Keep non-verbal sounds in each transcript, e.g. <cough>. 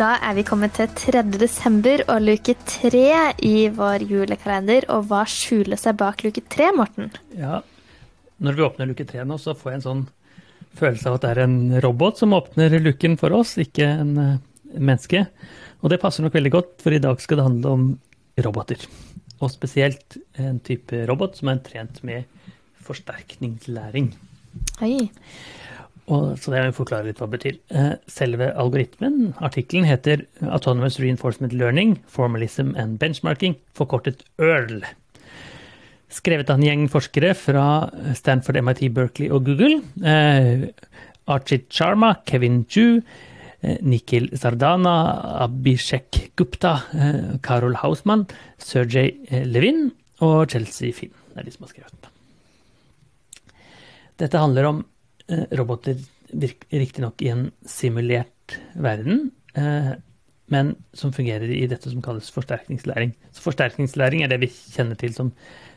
Da er vi kommet til 3. desember og luke tre i vår julekalender. Og hva skjuler seg bak luke tre, Morten? Ja, når vi åpner luke tre nå, så får jeg en sånn følelse av at det er en robot som åpner luken for oss, ikke en uh, menneske. Og det passer nok veldig godt, for i dag skal det handle om roboter. Og spesielt en type robot som er trent med forsterkningslæring. Oi. Og, så det vil forklare litt hva det betyr. Eh, selve algoritmen, artikkelen, heter Autonomous Reinforcement Learning, Formalism and Benchmarking, forkortet ØRL. Skrevet av en gjeng forskere fra Stanford, MIT, Berkeley og Google. Eh, Archit Sharma, Kevin Ju, eh, Nikhil Sardana, Abhishek Gupta, eh, Karol Hausmann, Sergej Levin og Chelsea Finn. Det er de som har skrevet den. Dette handler om Eh, roboter riktignok i en simulert verden, eh, men som fungerer i dette som kalles forsterkningslæring. Så forsterkningslæring er det vi kjenner til som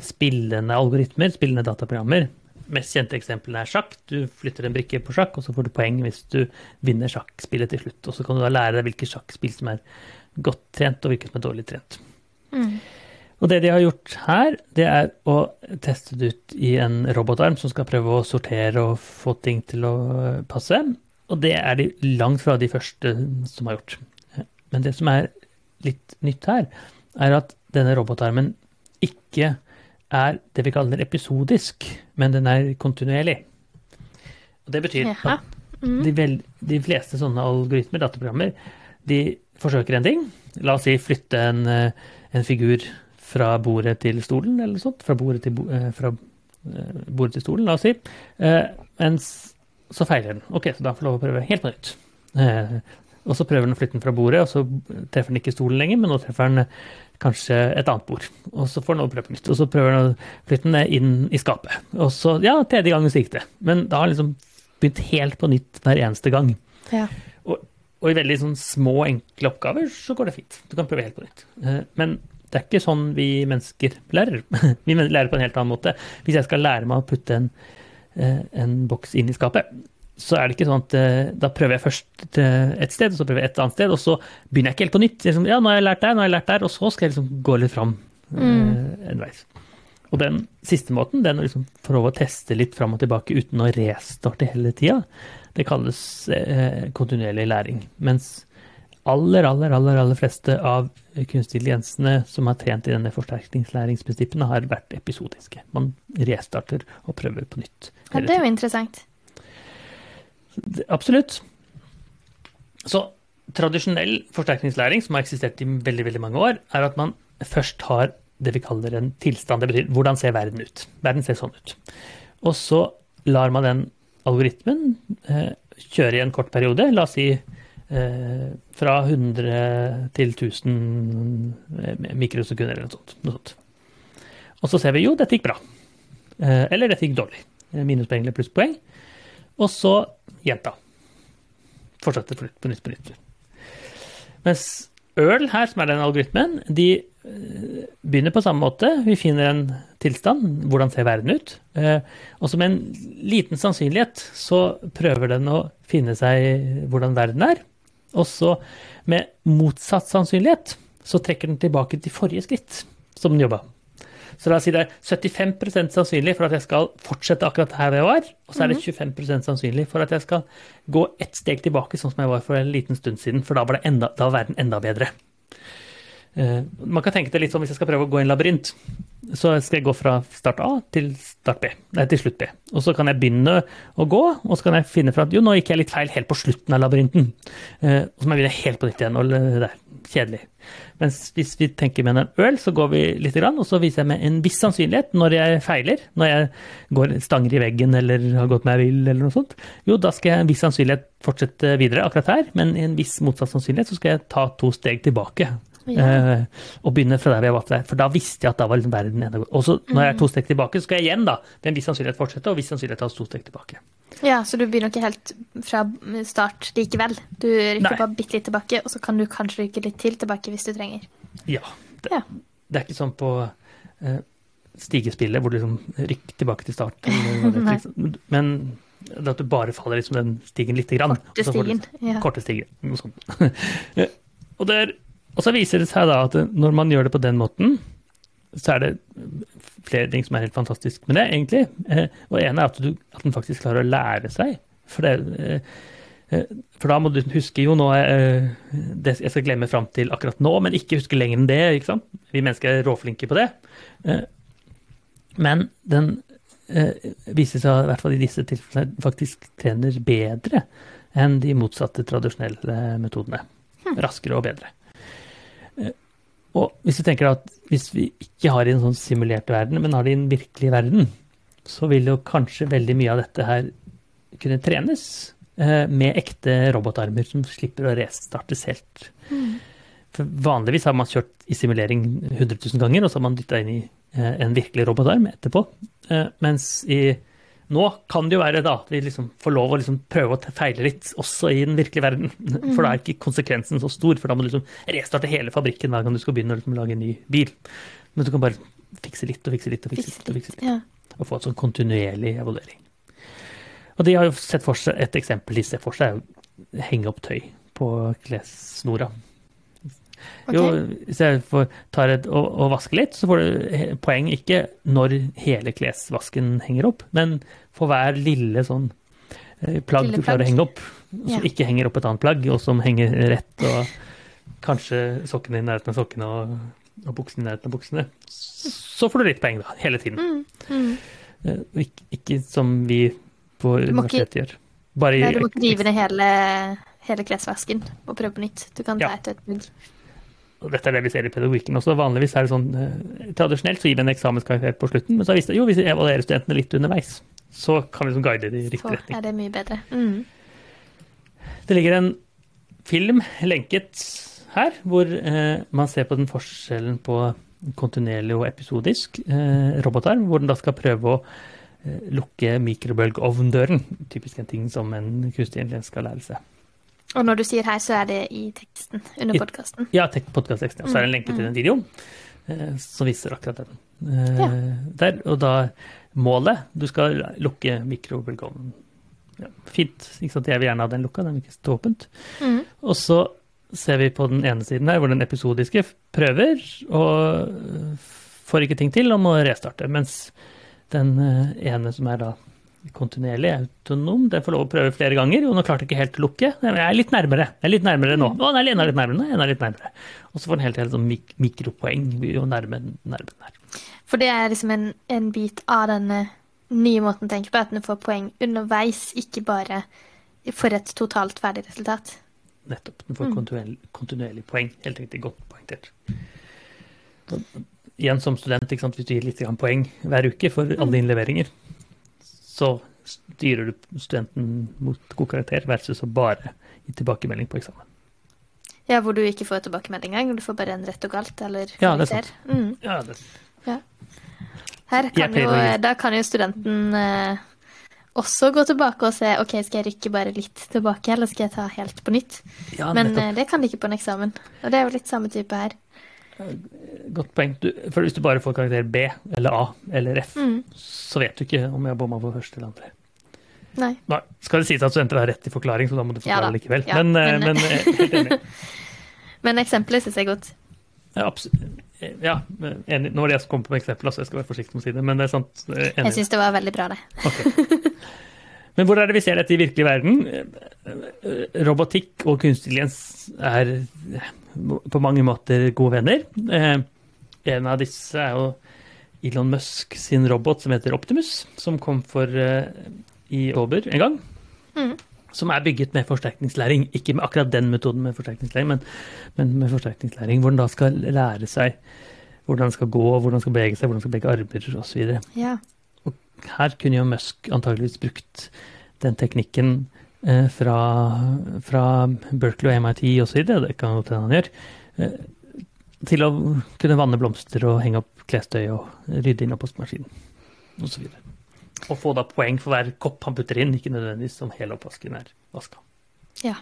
spillende algoritmer, spillende dataprogrammer. Mest kjente eksemplene er sjakk. Du flytter en brikke på sjakk, og så får du poeng hvis du vinner sjakkspillet til slutt. Og så kan du da lære deg hvilke sjakkspill som er godt trent, og hvilke som er dårlig trent. Mm. Og det de har gjort her, det er å teste det ut i en robotarm som skal prøve å sortere og få ting til å passe. Og det er de langt fra de første som har gjort. Men det som er litt nytt her, er at denne robotarmen ikke er det vi kaller episodisk, men den er kontinuerlig. Og det betyr at mm. de, vel, de fleste sånne algoritmer, dataprogrammer, de forsøker en ting. La oss si flytte en, en figur fra bordet til stolen, eller sånt. Fra bordet til, bo, fra eh, bordet til stolen, la oss si. mens så feiler den. Ok, så da får lov å prøve helt på nytt. Og så prøver den å flytte den fra bordet, og så treffer den ikke stolen lenger, men nå treffer den kanskje et annet bord. Og så får den prøve på nytt. Og så prøver den å flytte den inn i skapet. Og så, ja, tredje gangen så gikk det. Men da har den liksom begynt helt på nytt hver eneste gang. Ja. Og, og, i veldig sånn små, enkle oppgaver så går det fint. Du kan prøve helt på nytt. Men det er ikke sånn vi mennesker lærer. <laughs> Vi lærer på en helt annen måte. Hvis jeg skal lære meg å putte en, eh, en boks inn i skapet, så er det ikke sånn at eh, da prøver jeg først et sted, så prøver jeg et annet sted, og så begynner jeg ikke helt på nytt. Liksom, ja, nå har jeg lært der, nå har jeg lært der, og så skal jeg liksom gå litt fram eh, mm. en vei. Og den siste måten, den å liksom prøve å teste litt fram og tilbake uten å restarte hele tida, det kalles eh, kontinuerlig læring. Mens aller, aller, aller, aller fleste av kunstig intelligensene som har trent i denne forsterkningslæringsprinsippene, har vært episodiske. Man restarter og prøver på nytt. Ja, det er jo interessant. Absolutt. Så tradisjonell forsterkningslæring, som har eksistert i veldig, veldig mange år, er at man først har det vi kaller en tilstand. Det betyr hvordan ser verden ut? Verden ser sånn ut. Og så lar man den algoritmen eh, kjøre i en kort periode, la oss si fra 100 til 1000 eh, mikrosekunder eller noe sånt, noe sånt. Og så ser vi jo, dette gikk bra. Eh, eller dette gikk dårlig. Minuspoeng eller plusspoeng. Og så gjenta. Fortsette på nytt, på nytt. Mens Earl her, som er den algoritmen, de begynner på samme måte. Vi finner en tilstand. Hvordan ser verden ut? Og som en liten sannsynlighet så prøver den å finne seg hvordan verden er. Og så, med motsatt sannsynlighet, så trekker den tilbake til forrige skritt som den jobba. Så la oss si det er 75% sannsynlig for at jeg skal fortsette akkurat her jeg var, og så er det 25 mhm. sannsynlig for at jeg skal gå ett steg tilbake, sånn som jeg var for en liten stund siden, for da var, enda, da var verden enda bedre. Uh, man kan tenke det litt som hvis jeg skal prøve å gå i en labyrint. Så skal jeg gå fra start A til start B, nei, til slutt B. Og så kan jeg begynne å gå, og så kan jeg finne fra at jo, nå gikk jeg litt feil helt på slutten av labyrinten. Uh, og så må jeg begynne helt på nytt igjen. og det er Kjedelig. Mens hvis vi tenker med en øl, så går vi litt, og så viser jeg med en viss sannsynlighet når jeg feiler. Når jeg går stanger i veggen eller har gått meg vill eller noe sånt. Jo, da skal jeg en viss sannsynlighet fortsette videre akkurat her, men i en viss motsatt sannsynlighet så skal jeg ta to steg tilbake Ja. Eh, og begynne fra der vi var der. For da visste jeg at da var liksom verden enda Og så når jeg er Mm. to steg tilbake, så skal jeg igjen da med en viss sannsynlighet fortsette, og viss sannsynlighet ta to steg tilbake. ja, så du begynner ikke helt fra start likevel. Du rykker Nei. bare bitte litt tilbake, og så kan du kanskje rykke litt til tilbake hvis du trenger. Ja. Det, Ja. det er ikke sånn på uh, stigespillet hvor du liksom rykker tilbake til start. <laughs> Liksom. Men at du bare faller liksom den stigen lite grann. Korte får du- Ja. Korte stigen, Noe sånt. <laughs> Eh, og, det er, og så viser det seg da at når man gjør det på den måten, så er det flere ting som er helt fantastisk med det, egentlig. Eh, og en er at, du, at den faktisk klarer å lære seg. For, det, eh, eh, for da må du huske jo nå det Jeg skal glemme fram til akkurat nå, men ikke huske lenger enn det. ikke sant? Vi mennesker er råflinke på det. Men den viser seg, i hvert fall i disse tilfellene, faktisk trener bedre enn de motsatte tradisjonelle metodene. Raskere og bedre. Eh, Og hvis du tenker at hvis vi ikke har det i en sånn simulert verden, men har det i en virkelig verden, så vil jo kanskje veldig mye av dette her kunne trenes eh, med ekte robotarmer som slipper å restartes helt. For vanligvis har man kjørt i simulering 100 000 ganger, og så har man dytta inn i eh, en virkelig robotarm etterpå. Mens i nå kan det jo være da at vi liksom får lov å liksom prøve å feile litt også i den virkelige verden. <laughs> For da er ikke konsekvensen så stor, for da må du liksom restarte hele fabrikken hver gang du skal begynne å liksom lage en ny bil. Men du kan bare fikse litt og fikse litt og fikse litt. og fikse litt Ja. og få en sånn kontinuerlig evaluering. Og de har jo sett for seg, Et eksempel de ser for seg, er å henge opp tøy på klessnora. Ok. Jo, får, tar et, og, og vasker litt, så får du poeng ikke når hele klesvasken henger opp, men for hver lille sånn eh, plagg Lille du klarer å henge opp, som Ja. ikke henger opp et annet plagg, og som henger rett, og kanskje sokkene i nærheten av sokkene og, og buksene i nærheten av buksene, så får du litt poeng da, hele tiden. Mm, mm. Eh, Ikke, ikke som vi på universitetet gjør. Bare i du må ikke rive ned hele, hele klesvasken og prøve på nytt. Du kan ta Ja. et plugg. Og dette er det vi ser i pedagogikken også. Vanligvis er det sånn eh, Tradisjonelt så gir vi en eksamenskarakter på slutten, men så har vi jo, hvis vi evaluerer studentene litt underveis, så kan vi liksom guide dem i riktig Så retning. er det mye bedre. Mm. Det ligger en film lenket her, hvor eh, man ser på den forskjellen på kontinuerlig og episodisk eh, robotarm, hvor den da skal prøve å eh, lukke mikrobølgeovndøren. Typisk en ting som en kunstig intelligens skal lære seg. Og når du sier her, så er det i teksten under podkasten. Ja, podkastteksten. Og så er det en lenke til den videoen eh, som viser akkurat den. Eh, Der, og da målet Du skal lukke mikrobølgeovnen. Ja, fint. Ikke sant? Jeg vil gjerne ha den lukka, den vil ikke stå åpent. Mm. Og så ser vi på den ene siden her, hvor den episodiske prøver og får ikke ting til og må restarte. Mens den eh, ene som er da kontinuerlig autonom, den får lov å prøve flere ganger. Og nå klarte jeg ikke helt å lukke. Jeg er litt nærmere. Jeg er litt nærmere nå. Å, den er er litt nærmere. enda litt nærmere. Og så får den helt helt sånn mik mikropoeng jo nærme nærme den er. For det er liksom en, en bit av denne nye måten å tenke på, at den får poeng underveis, ikke bare for et totalt ferdig resultat. Nettopp. Den får kontinuerlig, kontinuerlig poeng. Helt riktig. Godt poengtert. Igjen som student, hvis du gir litt poeng hver uke for alle innleveringer, så styrer du studenten mot god karakter versus å bare gi tilbakemelding på eksamen. Ja, hvor du ikke får tilbakemelding engang, du får bare en rett og galt, eller Ja, det er sant. Mm. Ja, det, Her kan jo, da kan jo studenten eh, også gå tilbake og se ok, skal jeg rykke bare litt tilbake, eller skal jeg ta helt på nytt. ja, Men eh, det kan de ikke på en eksamen. Og det er jo litt samme type her. Godt poeng. Du, for hvis du bare får karakter B eller A eller F, Mm. så vet du ikke om jeg bomma på første eller andre. Nei. Nei, skal det sies at studenter har rett til forklaring, så da må du forklare ja, likevel. Ja, men, eh, men- men eh. <laughs> Men eksempelet syns jeg er godt. Ja. Ja, enig. Nå var det jeg som kom på med eksempelet, så jeg skal være forsiktig med å si det, men det er sant. Enig. Jeg syns det var veldig bra, det. Ok. <laughs> Men hvor er det vi ser dette i virkelig verden? Robotikk og kunstig intelligens er eh, på mange måter gode venner. Eh, En av disse er jo Elon Musk sin robot som heter Optimus, som kom for eh, i oktober en gang. Mm. Som er bygget med forsterkningslæring. Ikke med akkurat den metoden med forsterkningslæring, men, men med forsterkningslæring, hvor den da skal lære seg hvordan den skal gå, hvordan den skal bevege seg, hvordan den skal bevege armer osv. Ja. Her kunne jo Musk antageligvis brukt den teknikken eh, fra, fra Berkeley og MIT osv., det kan jo hende han gjør, eh, til å kunne vanne blomster og henge opp klestøy og rydde inn oppvaskmaskinen osv. Og få da poeng for hver kopp han putter inn, ikke nødvendigvis om hele oppvasken er vaska. Ja.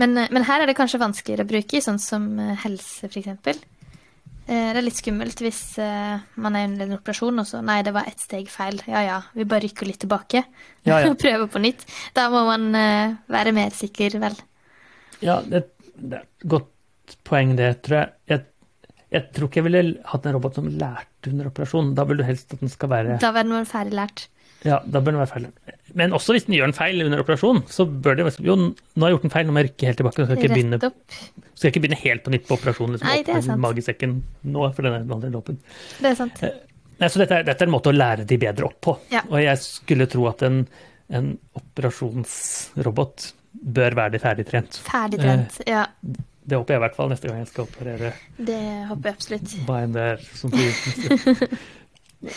Men, eh, men her er det kanskje vanskeligere å bruke sånn som eh, helse, f.eks. Det er litt skummelt hvis eh, man er under en operasjon og så Nei, det var ett steg feil. Ja ja, vi bare rykker litt tilbake Ja, ja. <laughs> og prøver på nytt. Da må man eh, være mer sikker, vel. Ja, det, det er et godt poeng, det, tror jeg. jeg. Jeg tror ikke jeg ville hatt en robot som lærte under operasjon. Da vil du helst at den skal være Da vil den ferdig lært. Ja, da bør den være feil. Men også hvis den gjør en feil under operasjonen, så bør det Jo, nå har jeg gjort en feil, nå må jeg rykke helt tilbake. Skal jeg ikke begynne, skal jeg ikke begynne helt på nytt på operasjonen. Liksom, Nei, det er sant. Magesekken nå, for den er vanlig åpen. Det er sant. Nei, så dette er, dette er en måte å lære de bedre opp på. Ja. Og jeg skulle tro at en, en operasjonsrobot bør være det ferdigtrent. Ferdigtrent. Ja, Det håper jeg i hvert fall neste gang jeg skal operere det håper jeg absolutt. hva enn det er som blir <laughs>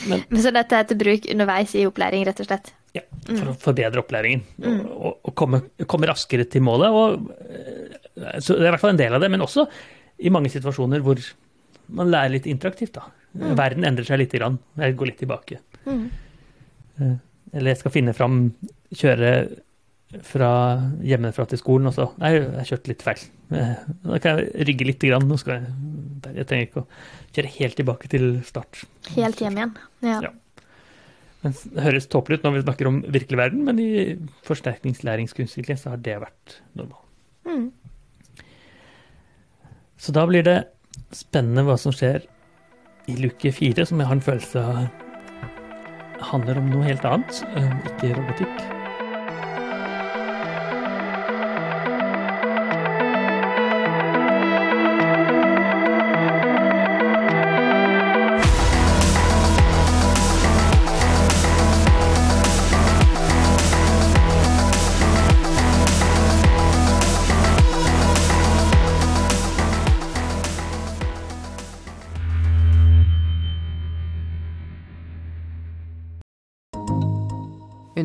Men Men Så dette er til bruk underveis i opplæring, rett og slett? ja, for å forbedre opplæringen og, og, og komme, komme raskere til målet. Og, eh, så det er i hvert fall en del av det, men også i mange situasjoner hvor man lærer litt interaktivt. da. Verden endrer seg litt, grann. jeg går litt tilbake. Mm. Eh, Eller jeg skal finne fram, kjøre fra hjemmefra til skolen, og så Nei, jeg kjørte litt feil. Eh, Da kan jeg rygge litt. Grann. Nå skal jeg, jeg trenger ikke å kjøre helt tilbake til start. Helt hjem igjen. Ja. Ja. Men Det høres tåpelig ut når vi snakker om virkelig verden, men i forsterkningslæringskunstig så har det vært normal. Mm. Så da blir det spennende hva som skjer i luke fire, som jeg har en følelse av handler om noe helt annet, eh, ikke robotikk.